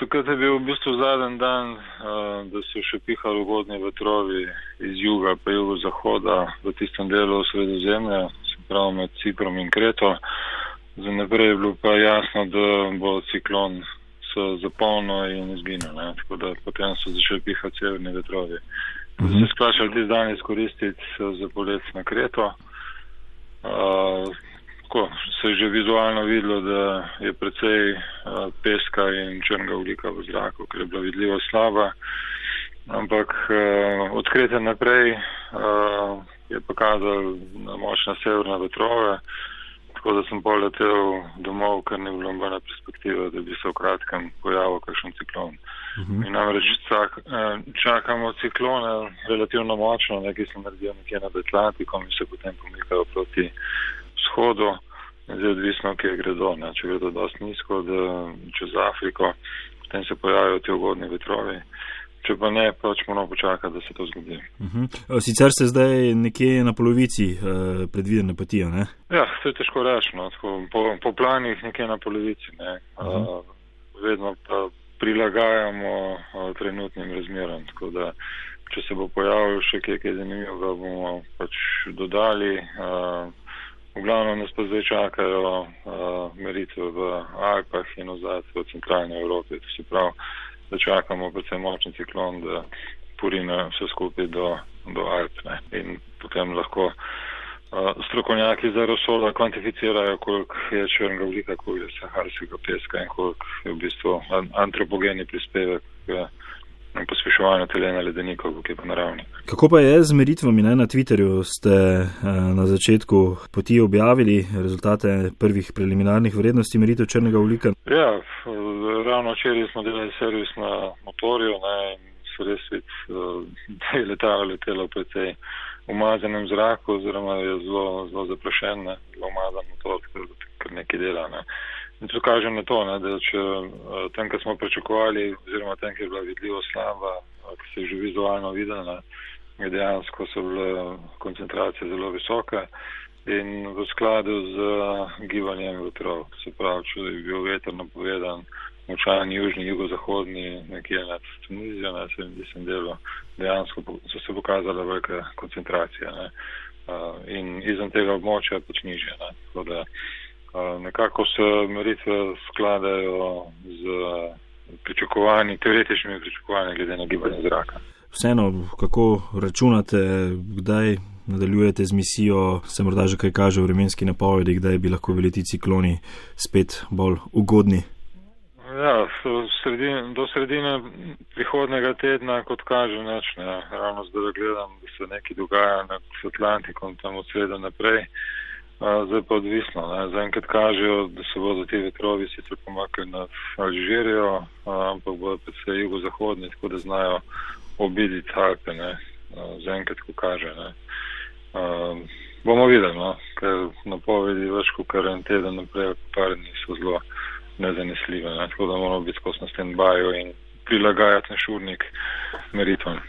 Takrat je bil v bistvu zadnji dan, da so še pihali ugodni vetrovi iz juga pa jugozahoda v tistem delu sredozemlja, se pravi med Ciprom in Kreto. Za naprej je bilo pa jasno, da bo ciklon se zapolnil in izginil, tako da potem so začeli pihati severni vetrovi. Mhm. Se splašali ti dan izkoristiti za polet na Kreto. Uh, tako, se je že vizualno videlo, da je precej peska in črnega ulika v zraku, ker je bila vidljiva slaba. Ampak uh, odkrite naprej uh, je pokazal na močne severne vetrove, tako da sem poletel domov, ker ni bilo nobene perspektive, da bi se v kratkem pojavil kakšen ciklon. Uh mhm. -huh. In namreč čak, čakamo ciklone relativno močno, nekaj se naredijo nekje nad Atlantikom in se potem pomikajo proti vzhodu, zdaj odvisno, kje gredo. Ne. Če gredo dosti nizko, da čez Afriko, potem se pojavijo ti ugodni vetrovi. Če pa ne, pač moramo počakati, da se to zgodi. Uh mhm. -huh. Sicer ste zdaj nekje na polovici uh, predvidene poti, ne? Ja, to je težko reči. No. Po, po planih nekje na polovici. Ne. Uh -huh. uh, vedno pa prilagajamo uh, trenutnim razmeram. Tako da, če se bo pojavil še kaj, kaj zanimivega, bomo pač dodali. Uh, V glavnem nas pa zdaj čakajo uh, meritve v Alpah in ozad v centralni Evropi. To se pravi, da čakamo predvsem močni ciklon, da porine vse skupaj do, do Alp. Ne. In potem lahko uh, strokovnjaki za rosola kvantificirajo, koliko je črnega vlika, koliko je saharskega peska in koliko je v bistvu antropogeni prispevek. Uh, pospeševanju telena ledenikov, ki je pa naravni. Kako pa je z meritvami ne? na Twitterju? Ste eh, na začetku poti objavili rezultate prvih preliminarnih vrednosti meritev črnega ulika? Ja, ravno včeraj smo delali servis na motorju ne? in so res vid, da je letalo letelo v precej umazanem zraku oziroma je zelo, zelo zaprašen, ne? zelo umazan motor, kar nekaj dela. Ne? In to kaže na to, ne, da če eh, tam, kar smo pričakovali, oziroma tam, kjer je bila vidljiva slaba, eh, ki se je že vizualno videla, dejansko so bile koncentracije zelo visoke in v skladu z gibanjem vetrov. Se pravi, če je bil veter napovedan, močan južni, jugozahodni, nekje nad Tunizijo, na 70 delu, dejansko so se pokazale velike koncentracije. Ne. In izven tega območja pač nižje. Ne nekako se meritve skladajo z pričakovanji, teoretičnimi pričakovanji glede na gibanje zraka. Vseeno, kako računate, kdaj nadaljujete z misijo, se morda že kaj kaže v vremenski napovedi, kdaj bi lahko bili ti cikloni spet bolj ugodni? Ja, sredin, do sredine prihodnega tedna, kot kaže, neč, ne. ravno zdaj gledam, da se nekaj dogaja nad Atlantikom, tam od sreda naprej. Zdaj pa odvisno. Zaenkrat kažejo, da se bodo ti vetrovi sicer pomaknili nad Alžirijo, ampak bodo predvsej jugozahodni, tako da znajo obiditi Alpe. Zaenkrat, ko kaže. Ne. Bomo videli, no? ker napovedi več kot kar en teden naprej, par dni so zelo nezanesljive. Ne. Tako da moramo biti skozi na stand-byu in prilagajati našurnik meritvam.